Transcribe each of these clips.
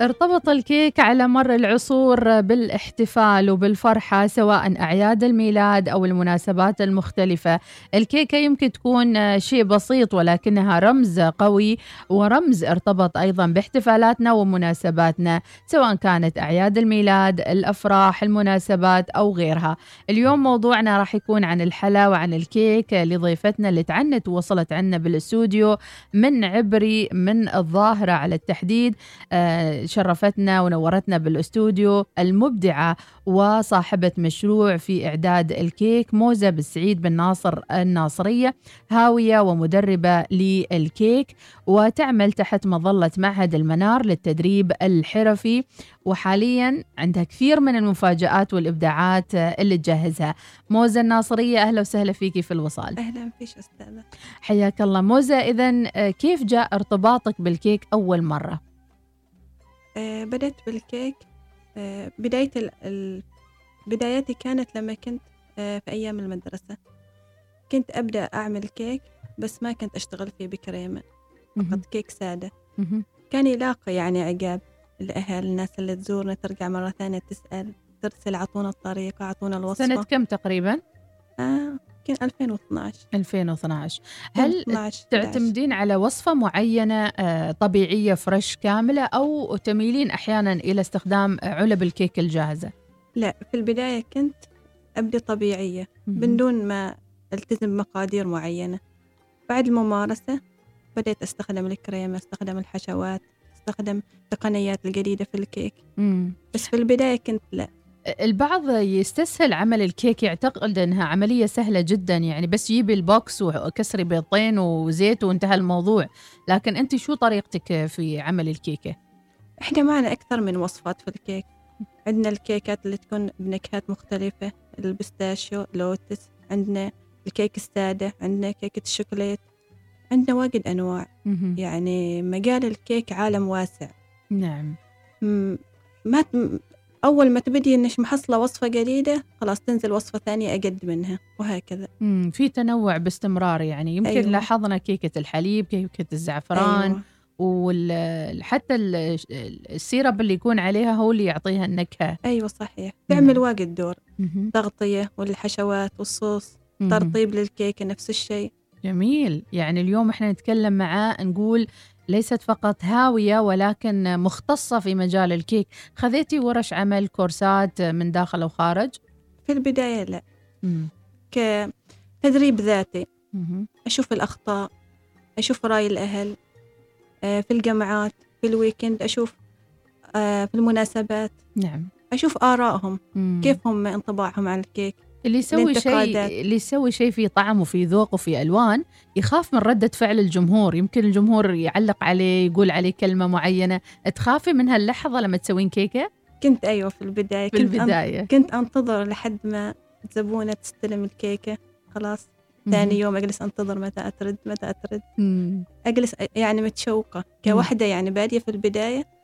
ارتبط الكيك على مر العصور بالاحتفال وبالفرحة سواء أعياد الميلاد أو المناسبات المختلفة. الكيكة يمكن تكون شيء بسيط ولكنها رمز قوي ورمز ارتبط أيضا باحتفالاتنا ومناسباتنا سواء كانت أعياد الميلاد الأفراح المناسبات أو غيرها. اليوم موضوعنا راح يكون عن الحلا وعن الكيك لضيفتنا اللي تعنت ووصلت عنا بالأستوديو من عبري من الظاهرة على التحديد. آه شرفتنا ونورتنا بالاستوديو المبدعة وصاحبة مشروع في إعداد الكيك موزة بالسعيد بن ناصر الناصرية هاوية ومدربة للكيك وتعمل تحت مظلة معهد المنار للتدريب الحرفي. وحاليا عندها كثير من المفاجآت والإبداعات اللي تجهزها. موزة الناصرية أهلا وسهلا فيكي في الوصال. أهلا فيش أستاذة. حياك الله. موزة إذا كيف جاء ارتباطك بالكيك أول مرة؟ آه بدأت بالكيك. آه بداية ال... بداياتي كانت لما كنت آه في أيام المدرسة. كنت أبدأ أعمل كيك بس ما كنت أشتغل فيه بكريمة فقط كيك سادة. كان يلاقي يعني عقاب الأهل الناس اللي تزورنا ترجع مرة ثانية تسأل ترسل عطونا الطريقة عطونا الوصفة. سنة كم تقريبا؟ آه يمكن 2012 2012 هل 12 تعتمدين على وصفة معينة طبيعية فريش كاملة أو تميلين أحيانا إلى استخدام علب الكيك الجاهزة؟ لا في البداية كنت أبدي طبيعية من دون ما ألتزم بمقادير معينة. بعد الممارسة بدأت أستخدم الكريمة أستخدم الحشوات أستخدم التقنيات الجديدة في الكيك. مم. بس في البداية كنت لا. البعض يستسهل عمل الكيك يعتقد إنها عملية سهلة جدا يعني بس جيبي ال box وكسري بيضتين وزيت وانتهى الموضوع. لكن أنت شو طريقتك في عمل الكيكه إحنا معنا أكثر من وصفات في الكيك. عندنا الكيكات اللي تكون بنكهات مختلفة ال pistachio لوتس عندنا الكيك السادة عندنا كيكه الشوكولات عندنا واجد أنواع. يعني مجال الكيك عالم واسع. نعم. ما أول ما تبدي إنك محصلة وصفة جديدة خلاص تنزل وصفة ثانية أقد منها وهكذا مم. في تنوع باستمرار يعني يمكن أيوة. لاحظنا كيكة الحليب كيكة الزعفران أيوة. وحتى السيرب اللي يكون عليها هو اللي يعطيها النكهة أيوة صحيح تعمل. واجد دور مهم. تغطية والحشوات والصوص. ترطيب للكيكة نفس الشيء جميل يعني اليوم إحنا نتكلم معاه نقول ليست فقط هاوية ولكن مختصة في مجال الكيك. خذيتي ورش عمل كورسات من داخل أو خارج؟ في البداية لا. مم. كتدريب ذاتي. مهم. أشوف الأخطاء أشوف رأي الأهل آه، في الجمعات في ال weekend أشوف آه، في المناسبات. نعم. أشوف آرائهم. مم. كيف هم انطباعهم عن الكيك. اللي يسوي شيء. اللي يسوي شيء فيه طعم وفيه ذوق وفيه ألوان يخاف من ردة فعل الجمهور. يمكن الجمهور يعلق عليه يقول عليه كلمة معينة. تخافي من هاللحظة لما تسوين كيكة؟ كنت أيوة في البداية. في كنت أن- البداية. كنت أنتظر لحد ما الزبونة تستلم الكيكة. خلاص. ثاني يوم أجلس أنتظر متى أترد متى أترد. مم. أجلس يعني متشوقة. كوحدة يعني بادية في البداية.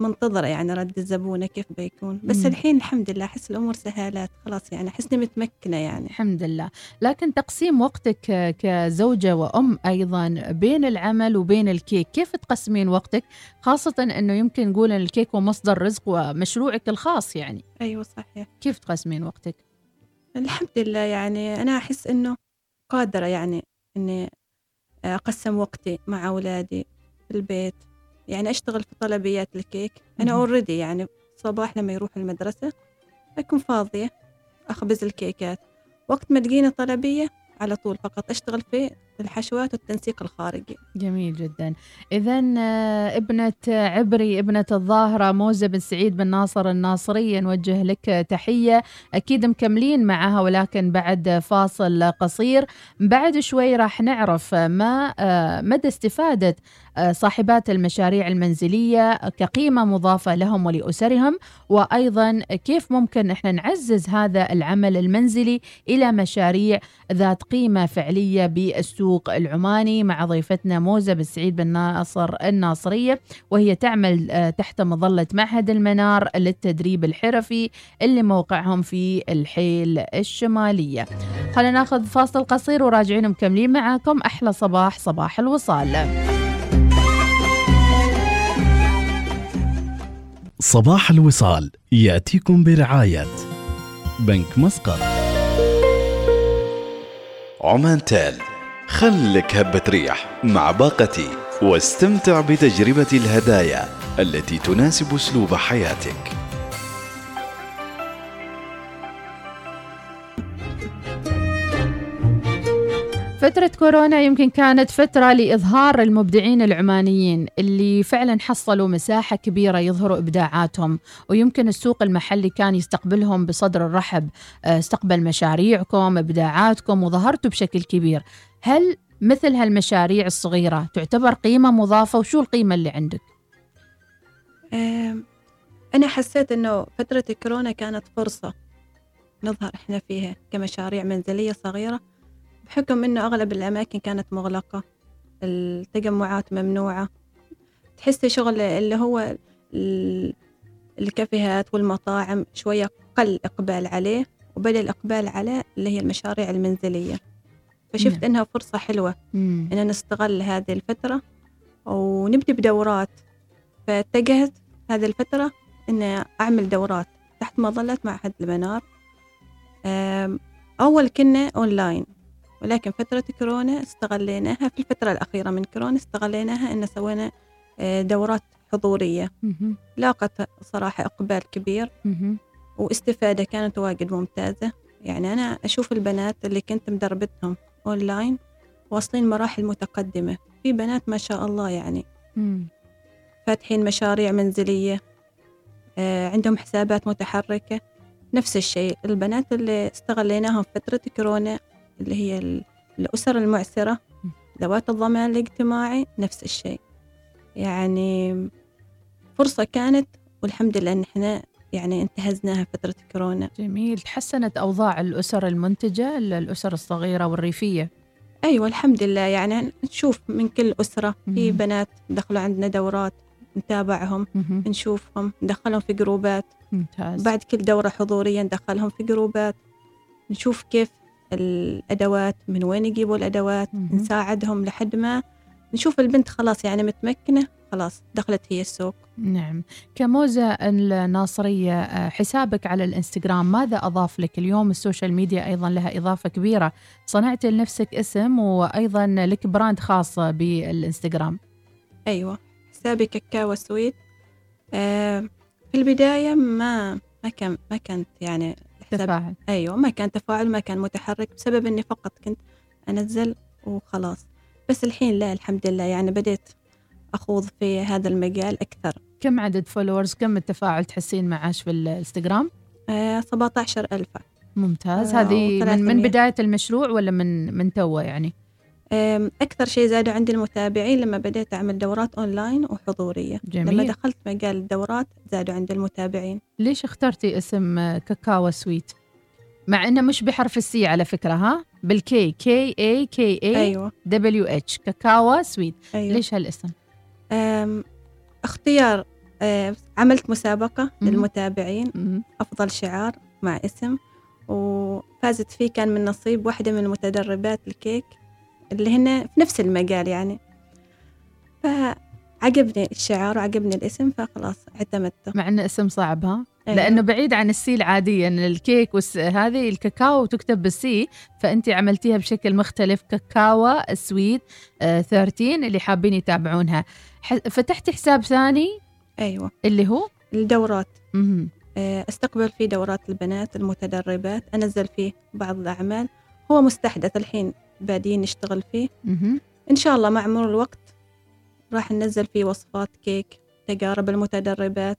منتظرة يعني رد الزبونة كيف بيكون. بس مم. الحين الحمد لله أحس الأمور سهالات خلاص يعني أحسني متمكنة يعني. الحمد لله. لكن تقسيم وقتك كزوجة وأم أيضا بين العمل وبين الكيك كيف تقسمين وقتك؟ خاصة أنه يمكن نقول أن الكيك هو مصدر رزق ومشروعك الخاص يعني. أيوة صحيح. كيف تقسمين وقتك؟ الحمد لله يعني أنا أحس إنه قادرة يعني إني أقسم وقتي مع أولادي في البيت. يعني أشتغل في طلبيات الكيك أنا. أوريدي يعني صباح لما يروح المدرسة أكون فاضية أخبز الكيكات وقت ما تجيني طلبية على طول فقط أشتغل في الحشوات والتنسيق الخارجي. جميل جدا. إذا ابنة عبري ابنة الظاهرة موزة بن سعيد بن ناصر الناصري نوجه لك تحية. أكيد مكملين معها ولكن بعد فاصل قصير. بعد شوي راح نعرف ما آه، مدى استفادة آه، صاحبات المشاريع المنزلية كقيمة مضافة لهم ولأسرهم وأيضا كيف ممكن إحنا نعزز هذا العمل المنزلي إلى مشاريع ذات قيمة فعلية بالسوق العماني مع ضيفتنا موزة بن سعيد بن ناصر الناصرية وهي تعمل آه، تحت مظلة معهد المنار للتدريب الحرفي اللي موقعهم في الحيل الشمالية. خلينا ناخذ فاصل قصير وراجعين مكملين معاكم. أحلى صباح صباح الوصال. صباح الوصال يأتيكم برعاية بنك مسقط. عمان تال خلك هبة ريح مع باقتي واستمتع بتجربة الهدايا التي تناسب أسلوب حياتك. فترة كورونا يمكن كانت فترة لإظهار المبدعين العمانيين اللي فعلا حصلوا مساحة كبيرة يظهروا إبداعاتهم ويمكن السوق المحلي كان يستقبلهم بصدر الرحب آه، استقبل مشاريعكم إبداعاتكم وظهرتوا بشكل كبير. هل مثل هالمشاريع الصغيرة تعتبر قيمة مضافة؟ وشو القيمة اللي عندك؟ آم، أنا حسيت إنه فترة كورونا كانت فرصة نظهر إحنا فيها كمشاريع منزلية صغيرة. بحكم إنه أغلب الأماكن كانت مغلقة التجمعات ممنوعة. تحسي شغل اللي هو ال- الكافيهات والمطاعم شوية قل إقبال عليه وبدأ الإقبال على اللي هي المشاريع المنزلية. فشفت نعم. إنها فرصة حلوة مم. إن نستغل هذه الفترة ونبدأ بدورات. فاتجهت هذه الفترة إن أعمل دورات تحت مظلة معهد المنار أول كنا أونلاين. ولكن فترة كورونا استغليناها في الفترة الأخيرة من كورونا استغليناها إن سوينا آه، دورات حضورية. لاقت صراحة إقبال كبير. واستفادة كانت واجد ممتازة. يعني أنا أشوف البنات اللي كنت مدربتهم أونلاين واصلين مراحل متقدمة. في بنات ما شاء الله يعني. فاتحين مشاريع منزلية آه، عندهم حسابات متحركة. نفس الشيء. البنات اللي استغليناهم في فترة كورونا اللي هي ال- الأسر المعسرة ذوات الضمان الاجتماعي نفس الشيء. يعني فرصة كانت والحمد لله إن إحنا يعني انتهزناها فترة كورونا. جميل. تحسنت أوضاع الأسر المنتجة الأسر الصغيرة والريفية؟ أيوة الحمد لله. يعني نشوف من كل أسرة في. بنات دخلوا عندنا دورات نتابعهم. نشوفهم ندخلهم في جروبات. ممتاز. بعد كل دورة حضورية ندخلهم في جروبات. نشوف كيف الأدوات من وين يجيبوا الأدوات مهم. نساعدهم لحد ما نشوف البنت خلاص يعني متمكنة خلاص دخلت هي السوق. نعم. كموزة الناصرية آه، حسابك على الإنستغرام ماذا أضاف لك؟ اليوم ال social media أيضا لها إضافة كبيرة. صنعت لنفسك اسم وأيضا لك brand خاص بالإنستغرام. أيوة. حسابي كاكاو sweet. آه في البداية ما ما كان ما كانت يعني تفاعل. أيوة ما كان تفاعل ما كان متحرك بسبب إني فقط كنت أنزل وخلاص. بس الحين لا الحمد لله. يعني بديت أخوض في هذا المجال أكثر. كم عدد followers كم التفاعل تحسين معاش في الإنستغرام؟ آه 17 ألف ممتاز. آه، هذه من, من و300. بداية المشروع ولا من من توه يعني؟ أكثر شيء زادوا عندي المتابعين لما بديت أعمل دورات أونلاين وحضورية. لما جميل. دخلت مجال الدورات زادوا عندي المتابعين. ليش اخترتي اسم كاكاو سويت؟ مع إنه مش بحرف ال C على فكرة ها؟ بال K K A K A أيوة. W H كاكاو سويت. أيوة. ليش هالاسم؟ اختيار آه، عملت مسابقة مهم. للمتابعين. مم. أفضل شعار مع اسم. وفازت فيه كان من نصيب واحدة من متدربات الكيك. اللي هن في نفس المجال يعني. فعجبني الشعار وعجبني الاسم فخلاص اعتمدته. مع انه اسم صعب ها؟ أيوة. لأنه بعيد عن ال C العاديه إن الكيك والس... هذه الكاكاو تكتب بال C فانت عملتيها بشكل مختلف. كاكاو سويت آه 13 اللي حابين يتابعونها. ح... فتحتي حساب ثاني؟ أيوة. اللي هو؟ الدورات. مهم. آه، أستقبل فيه دورات البنات المتدربات أنزل فيه بعض الأعمال. هو مستحدث الحين. بادين نشتغل فيه. مهم. إن شاء الله مع مرور الوقت راح ننزل فيه وصفات كيك تجارب المتدربات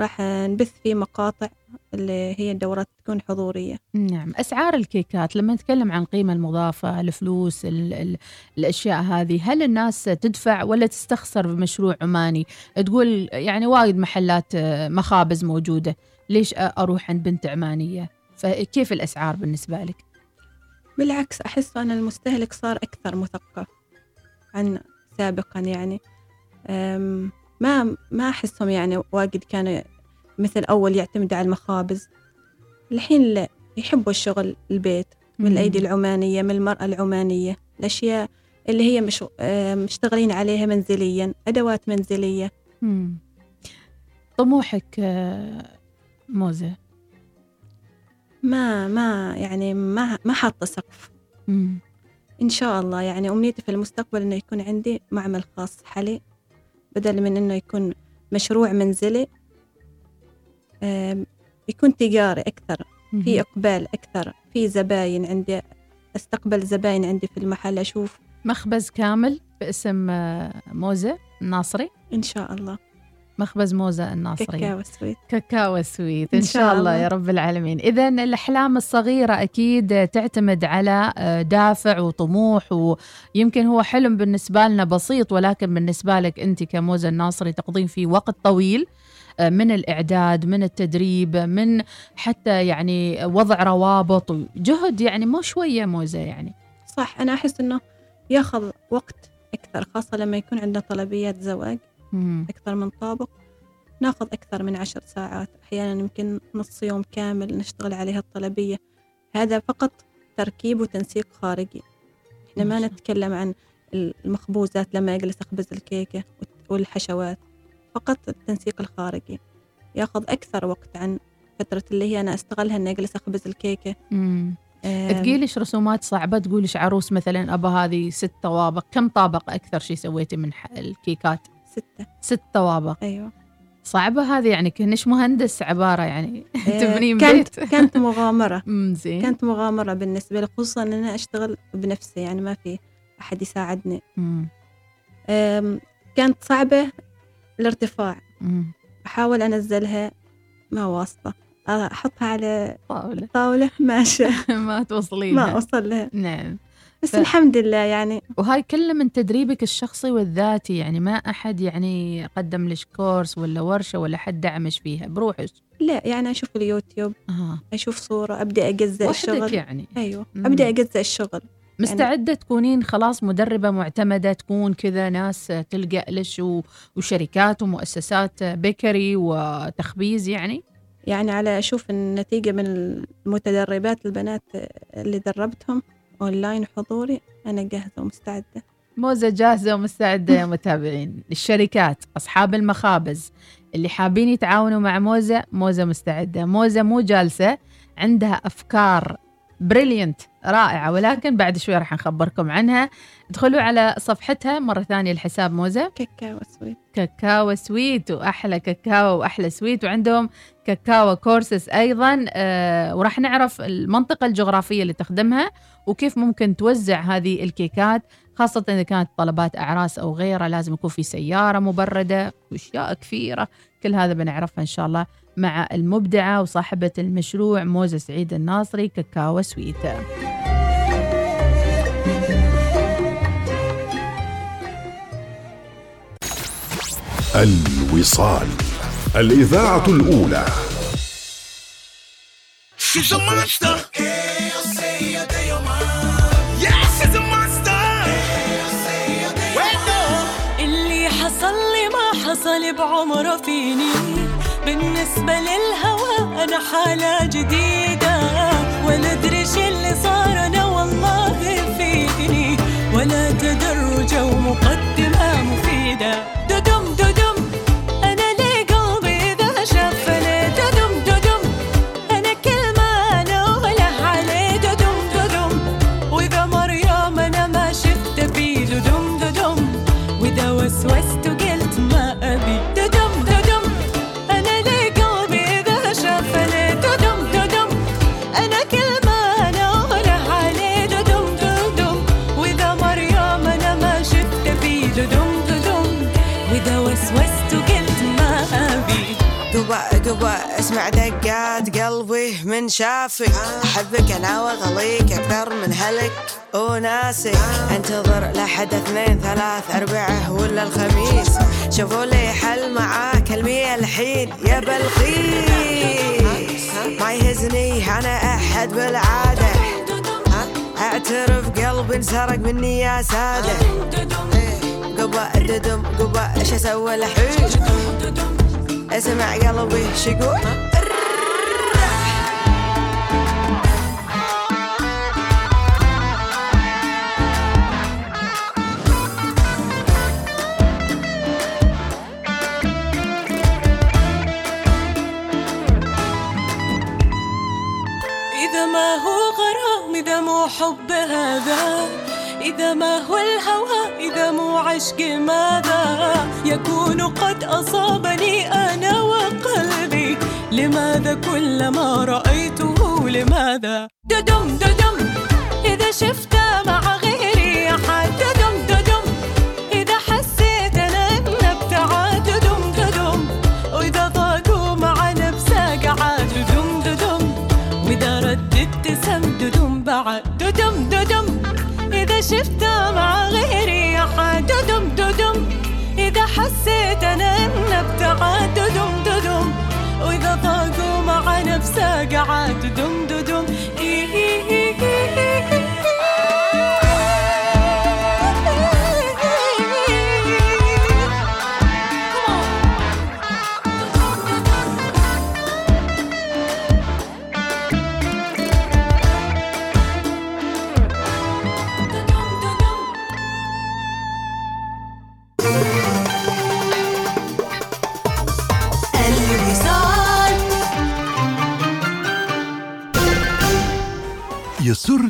راح نبث فيه مقاطع اللي هي الدورات تكون حضورية. نعم. أسعار الكيكات لما نتكلم عن القيمه المضافة الفلوس ال ال الأشياء هذه هل الناس تدفع ولا تستخسر بمشروع عماني؟ تقول يعني وايد محلات آه، مخابز موجودة ليش أ- أروح عند بنت عمانية؟ فكيف الأسعار بالنسبة لك؟ بالعكس أحس أن المستهلك صار أكثر مثقف عن سابقا يعني. ما ما أحسهم يعني واجد كانوا مثل أول يعتمدوا على المخابز. الحين لا يحبوا الشغل البيت من الأيدي العمانية من المرأة العمانية الأشياء اللي هي مش مشتغلين عليها منزليا أدوات منزلية. مم. طموحك آه، موزة؟ ما ما يعني ما ما حاطة سقف مم. إن شاء الله يعني أمنيتي في المستقبل إنه يكون عندي معمل خاص حلي بدل من إنه يكون مشروع منزلي يكون تجاري أكثر مم. في إقبال أكثر في زباين عندي أستقبل زباين عندي في المحل أشوف مخبز كامل باسم آه، موزة الناصري إن شاء الله مخبز موزة الناصري. كاكاو سويت. كاكاو سويت. إن شاء الله. يا رب العالمين. إذا الأحلام الصغيرة أكيد تعتمد على آه، دافع وطموح ويمكن هو حلم بالنسبة لنا بسيط ولكن بالنسبة لك أنت كموزة الناصري تقضين فيه وقت طويل آه، من الإعداد من التدريب من حتى يعني وضع روابط جهد يعني مو شوية موزة يعني. صح. أنا أحس إنه ياخذ وقت أكثر خاصة لما يكون عندنا طلبيات زواج. مم. أكثر من طابق. ناخذ أكثر من عشر ساعات. أحيانا يمكن نص يوم كامل نشتغل عليها الطلبية. هذا فقط تركيب وتنسيق خارجي. إحنا ما نتكلم عن المخبوزات لما أجلس أخبز الكيكة والحشوات. فقط التنسيق الخارجي. ياخذ أكثر وقت عن فترة اللي هي أنا أستغلها إني أجلس أخبز الكيكة. مم. آم، تقيلش رسومات صعبة؟ تقولش عروس مثلا؟ أبا هذه ست طوابق. كم طابق أكثر شيء سويتي من الكيكات؟ ستة. ست طوابق. أيوة. صعبة هذه يعني كأنش مهندس عبارة يعني آه، تبنين كانت بيت. كانت مغامرة. زين. كانت مغامرة بالنسبة لي خصوصا إن أنا أشتغل بنفسي يعني ما في أحد يساعدني. كانت صعبة الارتفاع. أمم. أحاول أنزلها ما واصلة أحطها على طاولة. الطاولة ماشي. ما توصلين ما أوصل لها. نعم. بس ف- الحمد لله يعني. وهاي كله من تدريبك الشخصي والذاتي يعني ما أحد يعني قدم لك كورس ولا ورشة ولا حد دعمش فيها بروحك لا يعني أشوف اليوتيوب آه. أشوف صورة أبدأ أجزأ وحدك الشغل. يعني. أيوه مم. أبدأ أجزأ الشغل. مستعدة تكونين خلاص مدربة معتمدة تكون كذا ناس تلقى لش وشركات ومؤسسات بيكري وتخبيز يعني؟ يعني على أشوف النتيجة من المتدربات البنات اللي دربتهم. أونلاين حضوري أنا جاهزة ومستعدة. موزة جاهزة ومستعدة يا متابعين. الشركات أصحاب المخابز اللي حابين يتعاونوا مع موزة موزة مستعدة. موزة مو جالسة عندها أفكار brilliant رائعة. ولكن بعد شوي راح نخبركم عنها. ادخلوا على صفحتها مرة ثانية الحساب موزة. كاكاو سويت. كاكاو سويت وأحلى كاكاو وأحلى سويت. وعندهم كاكاو كورسز أيضا. آه وراح نعرف المنطقة الجغرافية اللي تخدمها وكيف ممكن توزع هذه الكيكات خاصة إذا كانت طلبات أعراس أو غيرها. لازم يكون في سيارة مبردة وأشياء كثيرة. كل هذا بنعرفها إن شاء الله. مع المبدعة وصاحبة المشروع موزة سعيد الناصري كاكاو سويت الوصال الإذاعة الأولى She's a monster. Yeah, she's a monster. Wait, no. اللي حصل لي ما حصل بعمره فيني بالنسبة للهوى أنا حالة جديدة. ولا أدري اللي صار أنا والله فيني. ولا تدرج ومقدمة مفيدة. ددم ددم قبا قبا أسمع دقات قلبي من شافك أحبك أنا وأغليك أكثر من هلك وناسك أنتظر لحد اثنين ثلاث أربعة ولا الخميس. شوفوا لي حل معاك المية الحين يا بلقيس ما يهزني أنا أحد بالعادة. أعترف قلبي انسرق مني يا سادة. قبا ددم قبا إيش أسوي الحين اسمع قلبي شقول إذا ما هو إذا مو حب هذا. إذا ما هو الهوى إذا مو عشق ماذا. يكون قد أصابني أنا وقلبي. لماذا كلما رأيته لماذا؟ ددم ددم. إذا شفت مع غيري أحد ددم ددم. إذا حسيت أنا إن ابتعد ددم ددم. وإذا ضاقوا مع نفسك عاد ددم ددم. وإذا رددت سم ددم بعد. ددم ددم. إذا شفت مع نفسك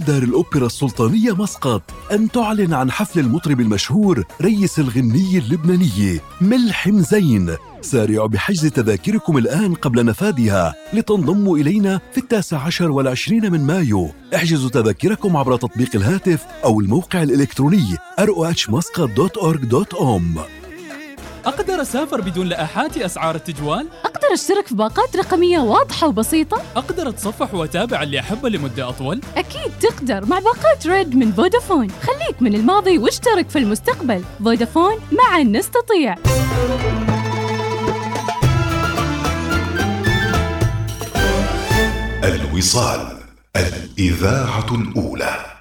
دار الأوبرا السلطانية مسقط أن تعلن عن حفل المطرب المشهور ريس الغني اللبناني ملحم زين سارعوا بحجز تذاكركم الآن قبل نفادها لتنضموا إلينا في التاسع عشر والعشرين من مايو. احجزوا تذاكركم عبر تطبيق الهاتف أو الموقع الإلكتروني rohmuscat.org.om أقدر أسافر بدون لائحات أسعار التجوال؟ أقدر أشترك في باقات رقمية واضحة وبسيطة؟ أقدر أتصفح وأتابع اللي أحبه لمدة أطول؟ أكيد تقدر مع باقات ريد من فودافون خليك من الماضي واشترك في المستقبل فودافون معا نستطيع الوصال الإذاعة الأولى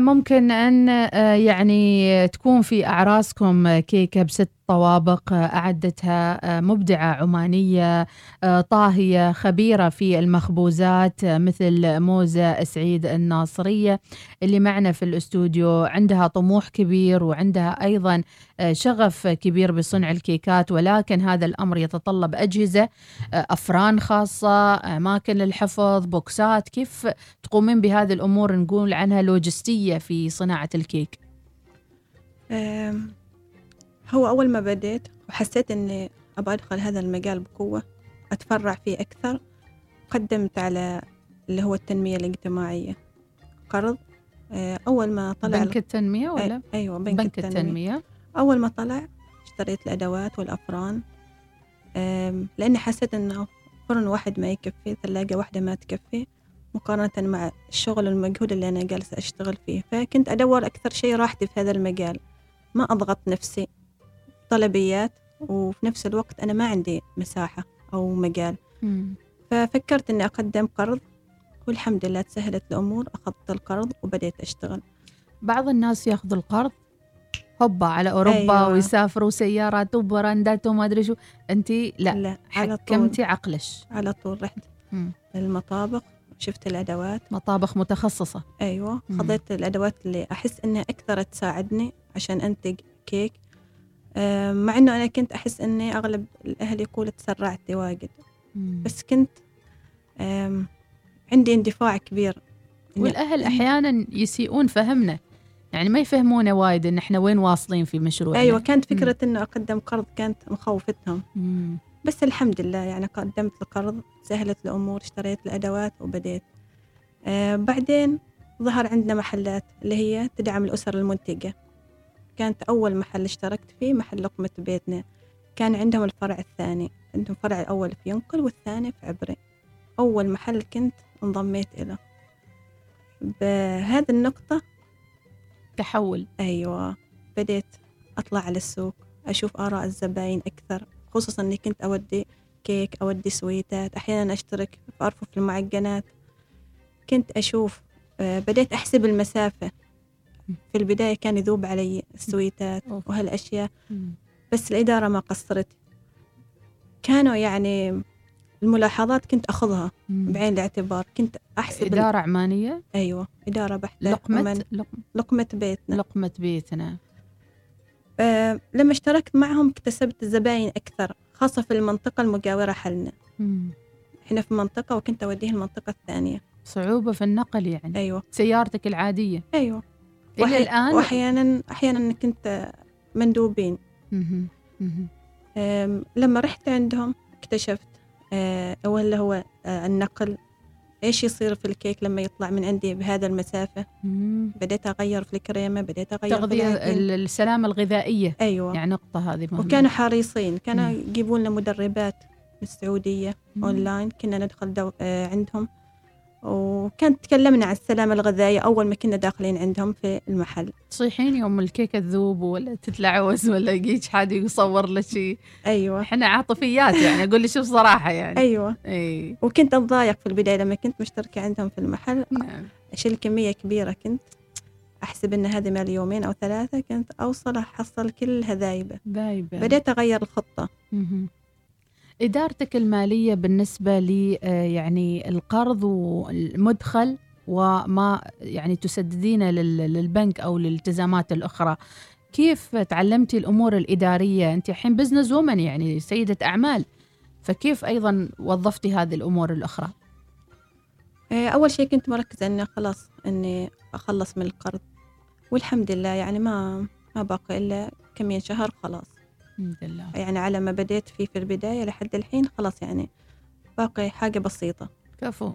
ممكن أن آه، يعني تكون في أعراسكم كيكة بست طوابق أعدتها آه، مبدعة عمانية آه، طاهية خبيرة في المخبوزات آه، مثل موزة سعيد الناصرية اللي معنا في الأستوديو. عندها طموح كبير وعندها أيضا شغف كبير بصنع الكيكات. ولكن هذا الأمر يتطلب أجهزة أفران خاصة أماكن للحفظ بوكسات. كيف تقومين بهذه الأمور؟ نقول عنها لوجستية في صناعة الكيك. هو أول ما بديت وحسيت إني أبغى أدخل هذا المجال بقوة أتفرع فيه أكثر قدمت على اللي هو التنمية الاجتماعية. قرض أه، أول ما طلع بنك التنمية ولا؟ أي- أيوة بنك, بنك التنمية. التنمية. أول ما طلع اشتريت الأدوات والأفران لأني حسيت إنه فرن واحد ما يكفي ثلاجة واحدة ما تكفي مقارنة مع الشغل والمجهود اللي أنا جالسة أشتغل فيه. فكنت أدور أكثر شيء راحتي في هذا المجال. ما أضغط نفسي. طلبيات وفي نفس الوقت أنا ما عندي مساحة أو مجال. مم. ففكرت إني أقدم قرض والحمد لله تسهلت الأمور أخذت القرض وبديت أشتغل. بعض الناس ياخذوا القرض هوبا على أوروبا أيوة. ويسافروا سيارات وبراندات وما أدري شو. انت لا, لا على طول. حكمتي عقلش. على طول رحت. مم. المطابخ شفت الأدوات. مطابخ متخصصة. أيوة مم. خذيت الأدوات اللي أحس إنها أكثر تساعدني عشان أنتج كيك. مع إنه أنا كنت أحس إني أغلب الأهل يقول تسرعتي واجد. بس كنت عندي اندفاع كبير. والأهل أحيانا يسيئون فهمنا. يعني ما يفهمونا وايد إن إحنا وين واصلين في مشروعنا. أيوة كانت فكرة إنه أقدم قرض كانت مخوفتهم. مم. بس الحمد لله يعني قدمت القرض سهلت الأمور اشتريت الأدوات وبديت. آه بعدين ظهر عندنا محلات اللي هي تدعم الأسر المنتجة. كانت أول محل اشتركت فيه محل لقمة بيتنا. كان عندهم الفرع الثاني عندهم فرع الأول في ينقل والثاني في عبري. أول محل كنت انضميت إله بهذه النقطة تحول. أيوة بديت أطلع على السوق أشوف آراء الزباين أكثر خصوصا إني كنت أودي كيك أودي سويتات أحيانا أشترك في أرفف المعجنات. كنت أشوف آه، بديت أحسب المسافة. في البداية كان يذوب علي السويتات. وهالأشياء. بس الإدارة ما قصرت. كانوا يعني الملاحظات كنت أخذها. بعين الاعتبار. كنت أحسب إدارة عمانية؟ أيوة إدارة بحتة لقمة؟ ومن- لقمة, بيتنا. لقمة بيتنا. آه، لما اشتركت معهم اكتسبت زباين أكثر خاصة في المنطقة المجاورة حلنا. مم. إحنا في منطقة وكنت أوديه المنطقة الثانية. صعوبة في النقل يعني. أيوة. سيارتك العادية. أيوة. إلى الآن وأحيانا أحيانا كنت مندوبين. مهم. أم، لما رحت عندهم اكتشفت أه، ولا هو أه، النقل إيش يصير في الكيك لما يطلع من عندي بهذا المسافة مم. بديت أغير في الكريمة بديت أغير تغذية السلامة الغذائية أيوة يعني نقطة هذه مهمة وكانوا حريصين كانوا مم. يجيبون لنا مدربات من السعودية مم. أونلاين كنا ندخل دو... آه عندهم وكانت تكلمنا عن السلامة الغذائية أول ما كنا داخلين عندهم في المحل. تصيحين يوم الكيكة تذوب ولا تتلعوز ولا يجيك حد يصور لك شيء؟ أيوة. إحنا عاطفيات يعني أقول لي شوف صراحة يعني. أيوة. إي. وكنت أتضايق في البداية لما كنت مشتركة عندهم في المحل. نعم. أشيل كمية كبيرة كنت أحسب إن هذه مال يومين أو ثلاثة كنت أوصل أحصل كلها ذايبة ذايبة بديت أغير الخطة. إدارتك المالية بالنسبة لي آه، يعني القرض والمدخل وما يعني تسددينه لل- للبنك أو للالتزامات الأخرى. كيف تعلمتي الأمور الإدارية؟ أنت الحين بزنس وومن يعني سيدة أعمال. فكيف أيضا وظفتي هذه الأمور الأخرى؟ آه، أول شيء كنت مركزة إني خلاص إني أخلص من القرض. والحمد لله يعني ما ما باقي إلا كم شهر خلاص. الحمد لله. يعني على ما بديت فيه في البداية لحد الحين خلاص يعني باقي حاجة بسيطة. كفو.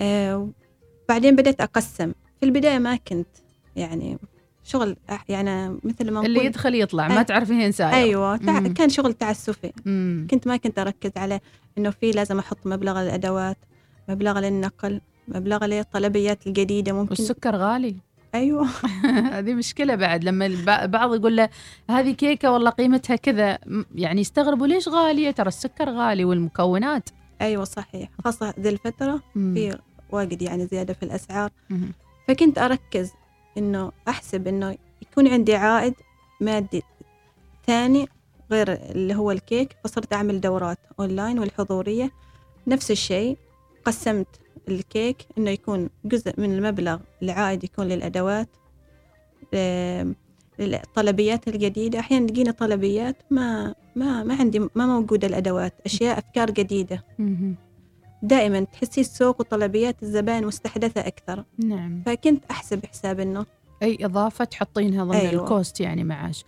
آه بعدين بديت أقسم. في البداية ما كنت يعني شغل يعني مثل ما اللي يدخل يطلع ما آه، تعرفين ساير أيوة تع... كان شغل تعسفي. مم. كنت ما كنت أركز على إنه في لازم أحط مبلغ الأدوات مبلغ للنقل مبلغ للطلبيات الجديدة ممكن والسكر غالي. أيوة. هذه مشكلة بعد لما الب- البعض يقول له هذه كيكة والله قيمتها كذا يعني يستغربوا ليش غالية؟ ترى السكر غالي والمكونات. أيوة صحيح. خاصة ذي الفترة مم. في واجد يعني زيادة في الأسعار. مم. فكنت أركز إنه أحسب إنه يكون عندي عائد مادي ثاني غير اللي هو الكيك فصرت أعمل دورات أونلاين والحضورية. نفس الشيء قسمت الكيك إنه يكون جزء من المبلغ العائد يكون للأدوات الطلبيات الجديدة. أحيانا تجيني طلبيات ما ما ما عندي ما موجودة الأدوات أشياء أفكار جديدة. دائما تحسي السوق وطلبيات الزبائن مستحدثة أكثر. نعم. فكنت أحسب حساب إنه أي إضافة تحطينها ضمن أيوة. ال cost يعني معاش.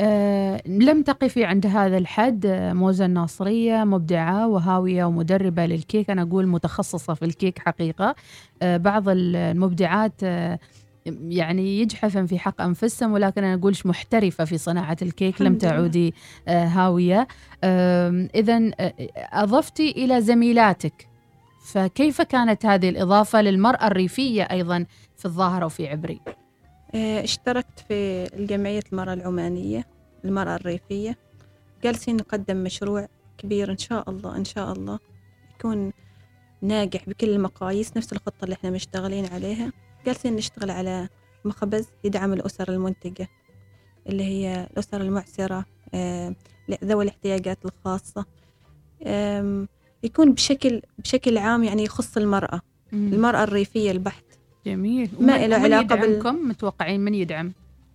أه لم تقفي عند هذا الحد آه، موزة الناصرية مبدعة وهاوية ومدربة للكيك. أنا أقول متخصصة في الكيك حقيقة. أه بعض المبدعات أه يعني يجحفن في حق أنفسهم ولكن أنا أقولش محترفة في صناعة الكيك لم. تعودي هاوية. إذا أضفتي إلى زميلاتك. فكيف كانت هذه الإضافة للمرأة الريفية أيضا في الظاهرة وفي عبري؟ آه، اشتركت في الجمعية المرأة العمانية المرأة الريفية. جالسين نقدم مشروع كبير إن شاء الله إن شاء الله يكون ناجح بكل المقاييس نفس الخطة اللي إحنا مشتغلين عليها. جالسين نشتغل على مخبز يدعم الأسر المنتجة اللي هي الأسر المعسرة آه، ذوي الاحتياجات الخاصة. يكون بشكل بشكل عام يعني يخص المرأة. المرأة الريفية البحت جميل. ما له ومن علاقة بال- يدعمكم متوقعين من يدعم؟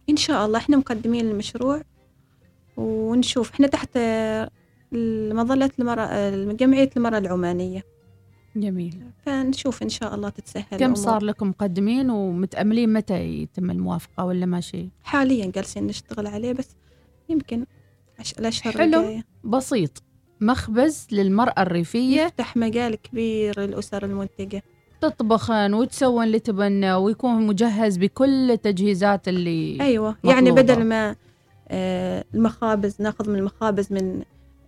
إن شاء الله. إحنا مقدمين المشروع ونشوف. إحنا تحت مظلة المرأة آه، جمعية المرأة العمانية. جميل. فنشوف إن شاء الله تتسهل كم الأمور. صار لكم مقدمين ومتأملين؟ متى يتم الموافقة ولا ماشي حاليا جالسين نشتغل عليه بس يمكن عش... الأشهر حلو. الجاية. بسيط. مخبز للمرأة الريفية. يفتح مجال كبير للأسر المنتجة. تطبخن وتسوين اللي تبنى ويكون مجهز بكل التجهيزات اللي أيوة يعني مطلوبة. بدل ما آه، المخابز ناخذ من المخابز من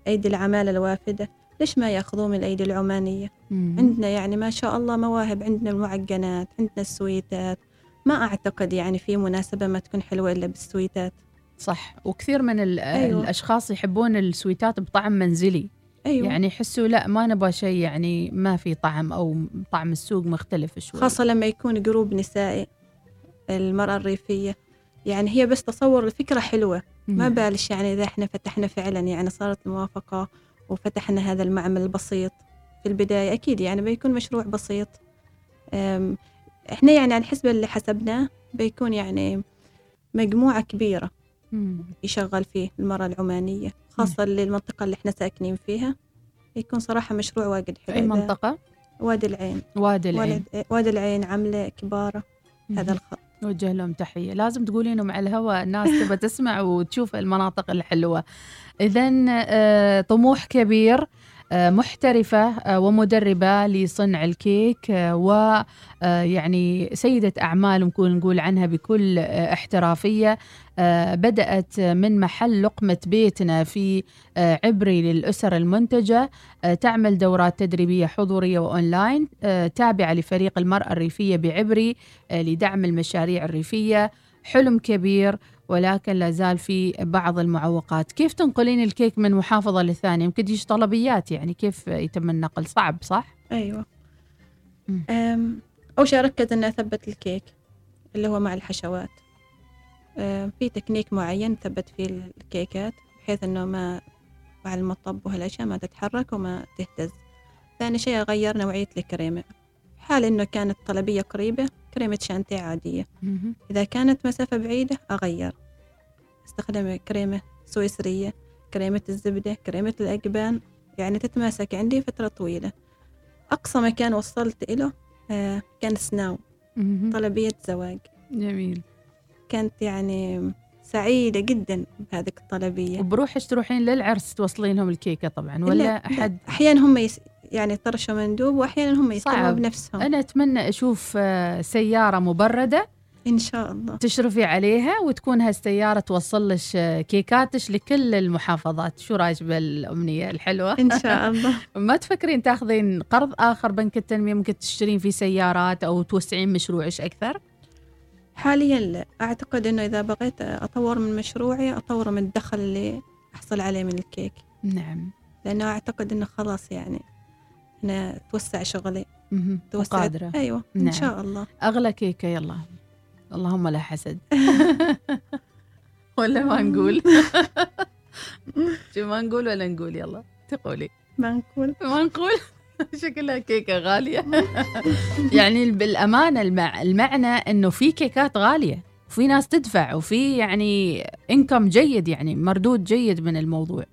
أيدي العمالة الوافدة ليش ما ياخذوه من الأيدي العمانية مم. عندنا يعني ما شاء الله مواهب عندنا المعجنات عندنا السويتات ما أعتقد يعني في مناسبة ما تكون حلوة إلا بالسويتات صح وكثير من أيوة. الأشخاص يحبون السويتات بطعم منزلي أيوة. يعني يحسوا لا ما نبغى شيء يعني ما في طعم أو طعم السوق مختلف شوي. خاصة لما يكون جروب نسائي المرأة الريفية. يعني هي بس تصور الفكرة حلوة. ما. بالش يعني إذا إحنا فتحنا فعلا يعني صارت الموافقة وفتحنا هذا المعمل البسيط في البداية. أكيد يعني بيكون مشروع بسيط. أم، إحنا يعني على الحسبة اللي حسبناه بيكون يعني مجموعة كبيرة. مم. يشغل فيه المرأة العمانية خاصة للمنطقة اللي إحنا ساكنين فيها. يكون صراحة مشروع واجد حلو. أي منطقة؟ وادي العين. وادي العين. وادي- العين. عملة كبارة هذا الخط. نوجه لهم تحية. لازم تقولينهم على الهواء الناس تبى تسمع وتشوف المناطق الحلوة. إذا طموح كبير. آه، محترفة آه، ومدربة لصنع الكيك ويعني سيدة أعمال ممكن نقول عنها بكل آه، احترافية. آه، بدأت من محل لقمة بيتنا في آه، عبري للأسر المنتجة. آه، تعمل دورات تدريبية حضورية وأونلاين آه، تابعة لفريق المرأة الريفية بعبري آه، لدعم المشاريع الريفية. حلم كبير ولكن لا زال في بعض المعوقات. كيف تنقلين الكيك من محافظة للثانية؟ يمكن تجيش طلبيات يعني كيف يتم النقل؟ صعب صح؟ أيوة. أم، أول شيء أركز إني أثبت الكيك اللي هو مع الحشوات. في تكنيك معين ثبت فيه الكيكات بحيث إنه ما مع المطب وهالأشياء ما تتحرك وما تهتز. ثاني شيء أغير نوعية الكريمة حال إنه كانت طلبية قريبة كريمة شانتيه عادية. إذا كانت مسافة بعيدة أغير. أستخدم كريمة سويسرية كريمة الزبدة كريمة الأجبان يعني تتماسك عندي فترة طويلة. أقصى مكان وصلت إله آه كان سناو. طلبية زواج. جميل. كانت يعني سعيدة جدا بهذه الطلبية. وبروحش تروحين للعرس توصلين لهم الكيكة طبعا ولا لا، أحد؟ أحيانا هم يس... يعني طرشوا مندوب وأحيانا هم صعب. بنفسهم. أنا أتمنى أشوف آه، سيارة مبردة إن شاء الله. تشرفي عليها وتكون هالسيارة توصل لك آه، كيكاتش لكل المحافظات. شو رأيك بالأمنية الحلوة؟ إن شاء الله. ما تفكرين تاخذين قرض آخر بنك التنمية؟ ممكن تشترين فيه سيارات أو توسعين مشروعش أكثر؟ حاليا لا. أعتقد أنه إذا بغيت أطور من مشروعي أطور من الدخل اللي أحصل عليه من الكيك. نعم. لأنه أعتقد أنه خلاص يعني أنا توسع شغلي. وقادرة أيوة إن نعم. شاء الله. أغلى كيكة يلا. اللهم لا حسد. ولا ما نقول. شو ما نقول ولا نقول يلا. تقولي. ما نقول. ما نقول. شكلها كيكة غالية. يعني بالأمانة المع... المعنى أنه في كيكات غالية. وفي ناس تدفع وفي يعني انكم جيد يعني مردود جيد من الموضوع.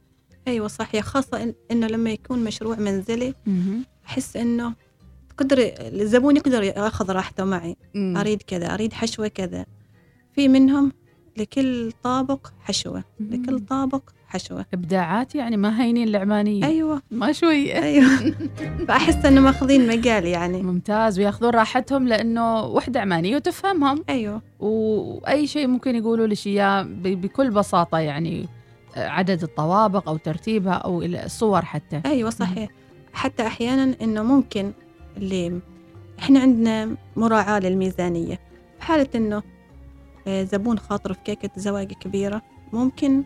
أيوة صحيح خاصة إن إنه لما يكون مشروع منزلي أحس إنه قدر الزبون يقدر يأخذ راحته معي. مم. أريد كذا أريد حشوة كذا. في منهم لكل طابق حشوة لكل طابق حشوة. إبداعات يعني ما هينين العمانية. أيوة. ما شوية أيوة. فأحس إنه ماخذين مجال يعني. ممتاز ويأخذون راحتهم لأنه وحدة عمانية وتفهمهم. أيوة. وأي شيء ممكن يقولوا لك إياه ب- بكل بساطة يعني. عدد الطوابق أو ترتيبها أو الصور حتى. أيوة صحيح. حتى أحيانا إنه ممكن اللي إحنا عندنا مراعاة للميزانية. في حالة إنه آه، زبون خاطر في كيكة زواج كبيرة ممكن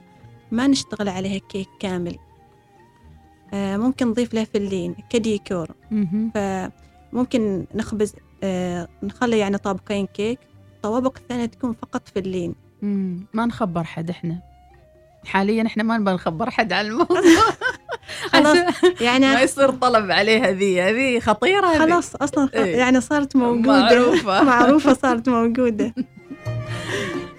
ما نشتغل عليها كيك كامل. آه، ممكن نضيف له فلين كديكور. فممكن نخبز آه، نخلي يعني طابقين كيك. الطوابق الثانية تكون فقط فلين. ما نخبر حد إحنا. حاليا إحنا ما نبغى نخبر حد عن الموضوع خلاص يعني ما يصير طلب عليها ذي هذه خطيرة هذه. خلاص أصلا إيه. يعني صارت موجودة معروفة. معروفة صارت موجودة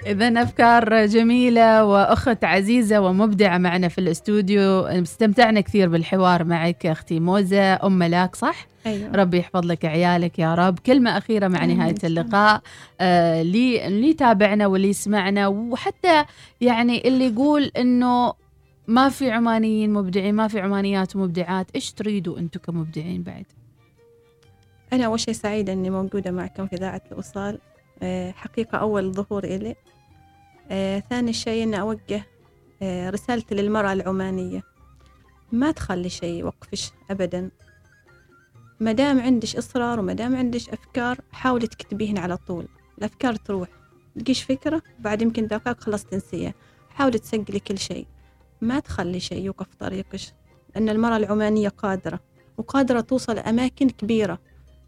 إذا أفكار جميلة وأخت عزيزة ومبدعة معنا في الاستوديو. استمتعنا كثير بالحوار معك أختي موزة أم ملاك صح؟ أيوة. ربي يحفظ لك عيالك يا رب. كلمة أخيرة مع نهاية. اللقاء. آه لي اللي يتابعنا واللي يسمعنا وحتى يعني اللي يقول إنه ما في عمانيين مبدعين ما في عمانيات مبدعات إيش تريدوا أنتم كمبدعين بعد؟ أنا أول شيء سعيدة إني موجودة معكم في إذاعة الوصال آه، حقيقة أول ظهور إلي. آه، ثاني شيء إني أوجه آه، رسالتي للمرأة العمانية. ما تخلي شيء يوقفش أبدا. ما دام عندش إصرار وما دام عندش أفكار حاولي تكتبيهن على طول. الأفكار تروح. تجيش فكرة؟ بعد يمكن دقائق خلاص تنسيها. حاولي تسجلي كل شيء. ما تخلي شيء يوقف طريقش لأن المرأة العمانية قادرة وقادرة توصل أماكن كبيرة.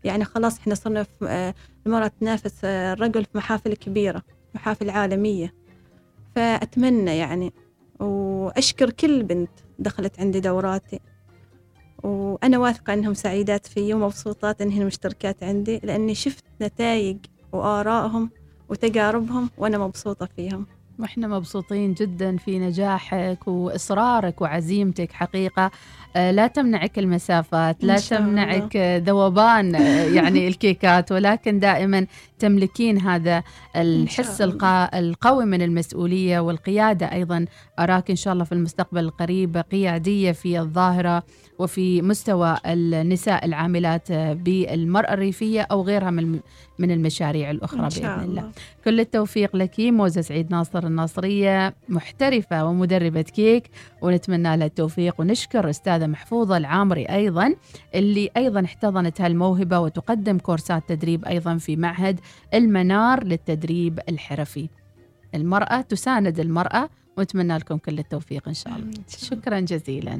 يعني خلاص إحنا صرنا في آه، المرأة تنافس آه، الرجل في محافل كبيرة محافل عالمية. فأتمنى يعني وأشكر كل بنت دخلت عندي دوراتي. وأنا واثقة أنهم سعيدات فيي ومبسوطات أنهن مشتركات عندي لأني شفت نتائج وآرائهم وتجاربهم وأنا مبسوطة فيهم. وإحنا مبسوطين جدا في نجاحك وإصرارك وعزيمتك حقيقة. آه، لا تمنعك المسافات لا الله. تمنعك ذوبان آه، يعني الكيكات ولكن دائما تملكين هذا الحس القوي من المسؤولية والقيادة أيضا. أراك إن شاء الله في المستقبل القريب قيادية في الظاهرة. وفي مستوى النساء العاملات بالمرأة الريفية أو غيرها من من المشاريع الأخرى إن شاء الله. الله. كل التوفيق لك موزة سعيد ناصر الناصرية محترفة ومدربة كيك ونتمنى لها التوفيق. ونشكر أستاذة محفوظة العامري أيضا اللي أيضا احتضنت هالموهبة وتقدم كورسات تدريب أيضا في معهد المنار للتدريب الحرفي. المرأة تساند المرأة ونتمنى لكم كل التوفيق إن شاء الله. شكرا جزيلا.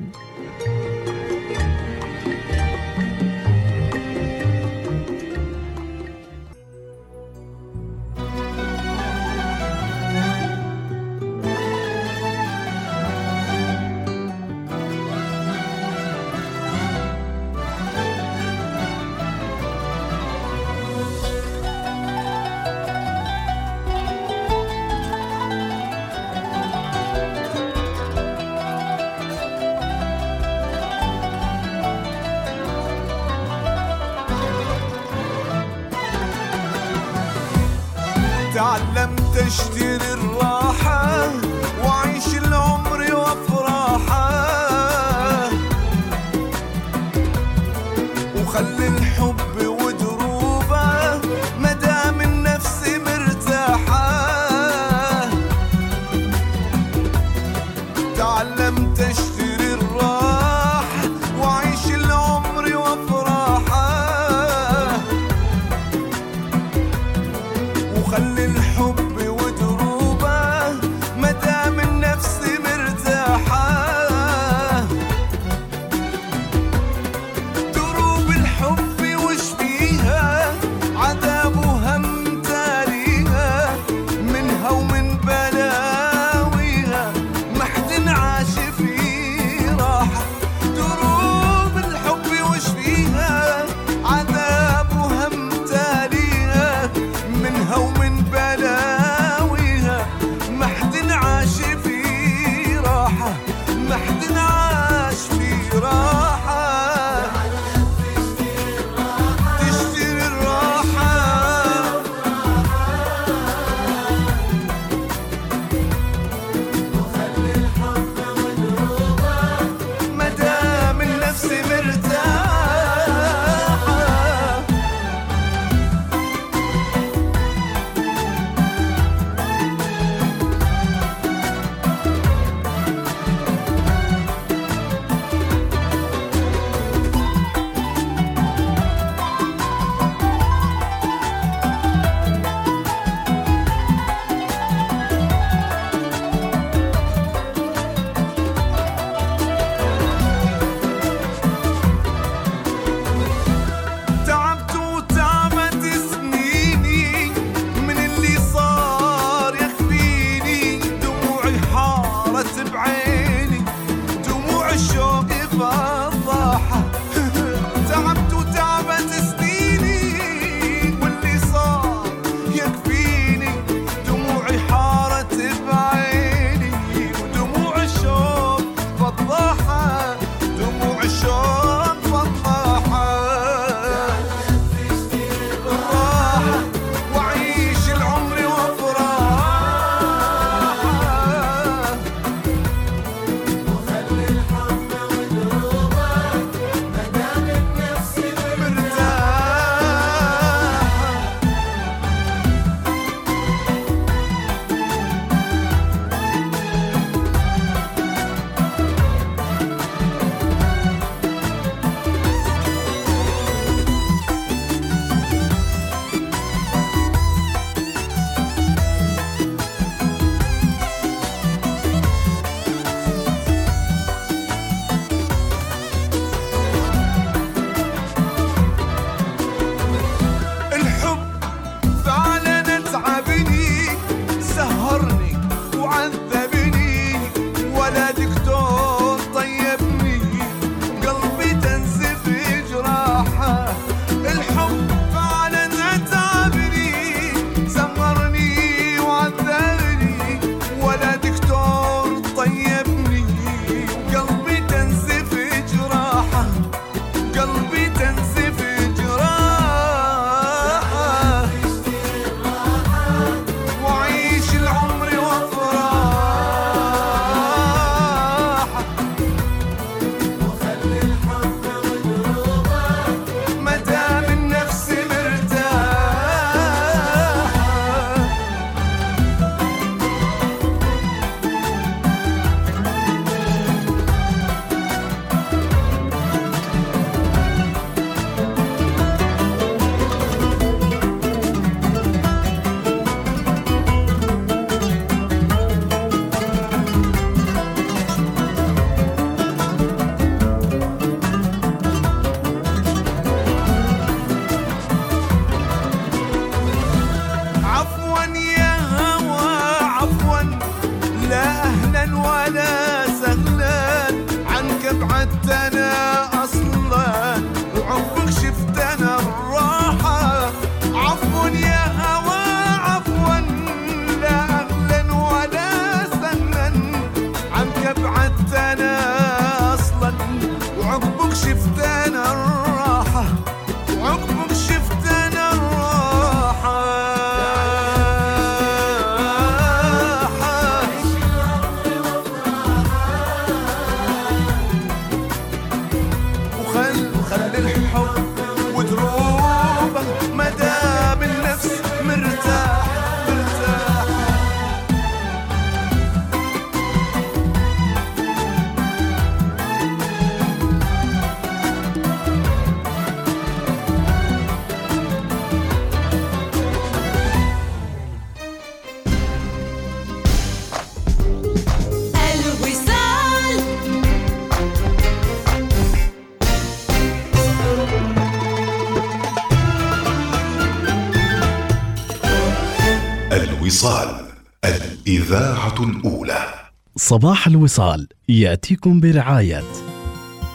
الإذاعة الأولى صباح الوصال يأتيكم برعاية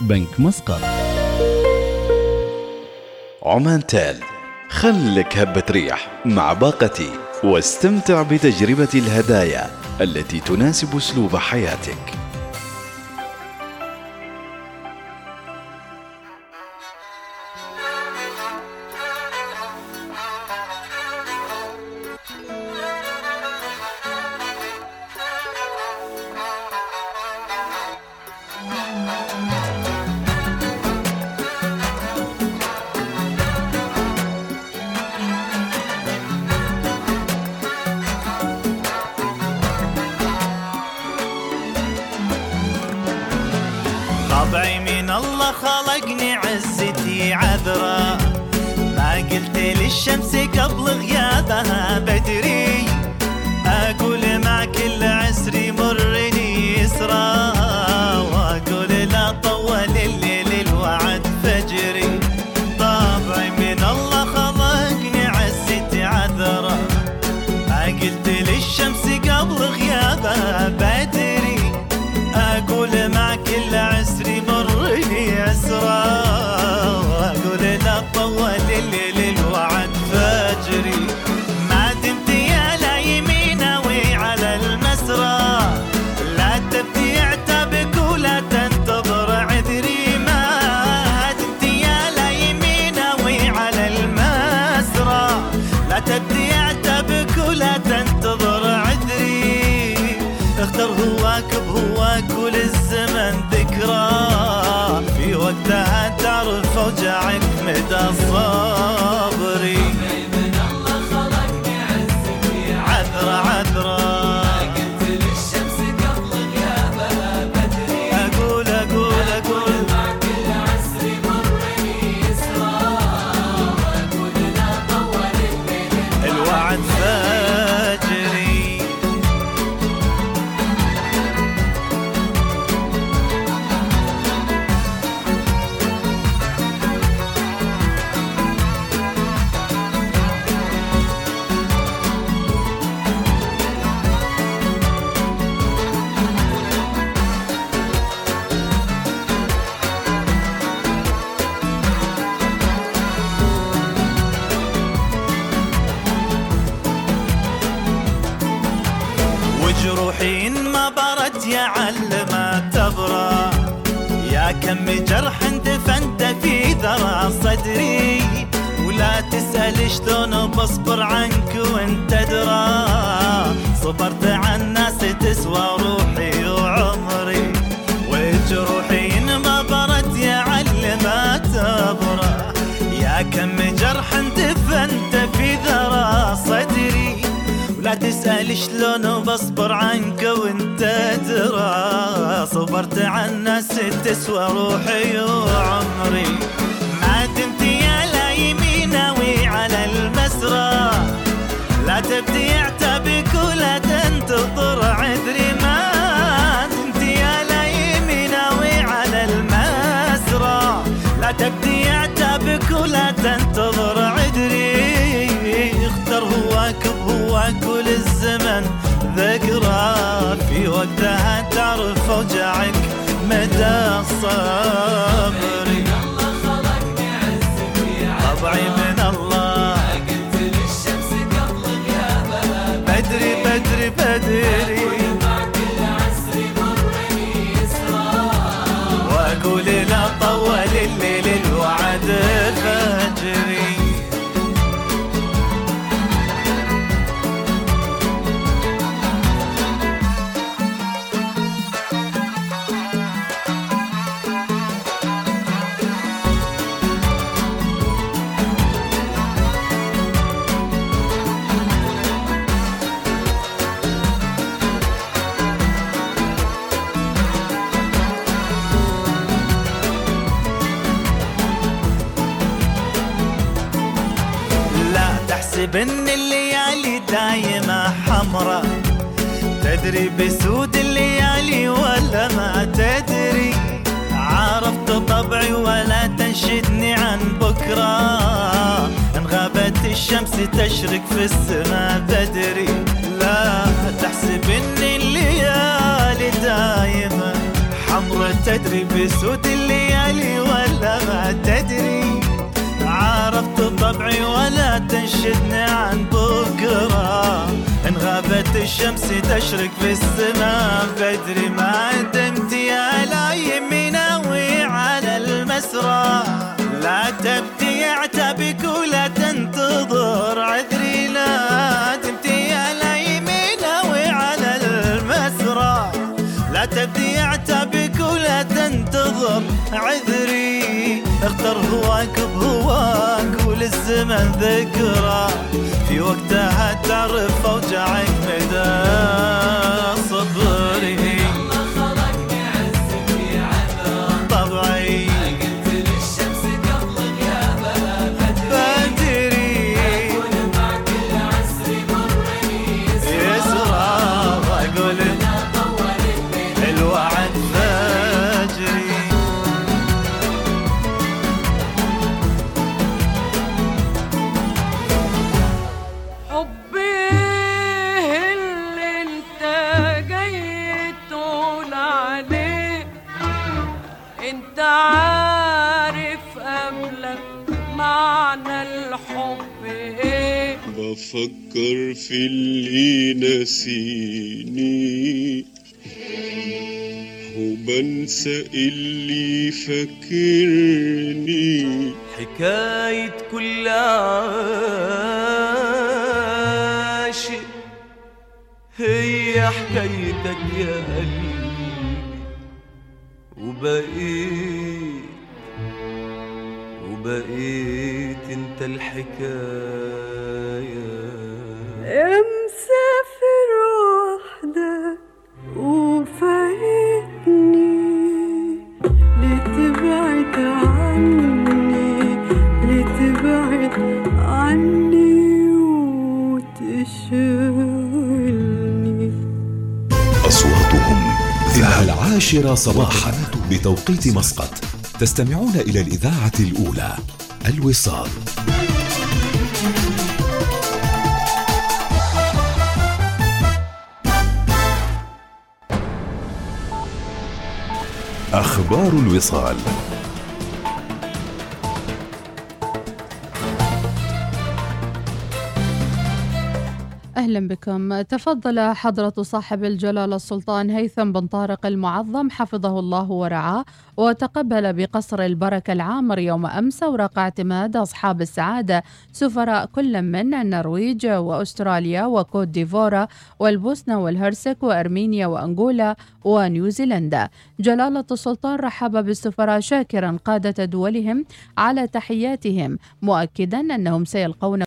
بنك مسقط. عمان تال خلك هبة ريح مع باقتي واستمتع بتجربة الهدايا التي تناسب أسلوب حياتك. يا تبرى يا كم جرح دفنت في ذرى صدري. ولا تسأل شلون بصبر عنك وانت درى صبرت تسأل شلون بصبر عنك وانت ترى؟ صبرت عن ناس تسوى روحي وعمري ما دمت يا لا يمينوي على المسرى. لا تبدي عتبك ولا تنتظر عذري. ما دمت يا لا يمينوي على المسرى. لا تبدي عتبك ولا تنتظر وقتها تعرف اوجعك مدى صبري تبدي عتبك ولا تنتظر. عذري لا دمت يا لايمي ناوي على المسرى. لا تبدي عتبك ولا تنتظر. عذري اختر هواك بهواك وللزمن ذكرى. في وقتها تعرف اوجعك نسيني. وبنسى اللي فاكرني حكاية كل عاشق هي حكايتك يا قلبي. وبقيت وبقيت انت الحكاية. يا مسافر وحدك وفايتني. عني عني وتشغلني أصواتهم العاشرة صباحا بتوقيت مسقط. تستمعون إلى الإذاعة الأولى الوصال. أخبار الوصال. أهلا بكم. تفضل حضرة صاحب الجلالة السلطان هيثم بن طارق المعظم حفظه الله ورعاه وتقبل بقصر البركة العامر يوم أمس أوراق اعتماد أصحاب السعادة سفراء كل من النرويج وأستراليا وكوت ديفورا والبوسنة والهرسك وأرمينيا وأنغولا ونيوزيلندا. جلالة السلطان رحب بالسفراء شاكرا قادة دولهم على تحياتهم مؤكدا أنهم سيلقون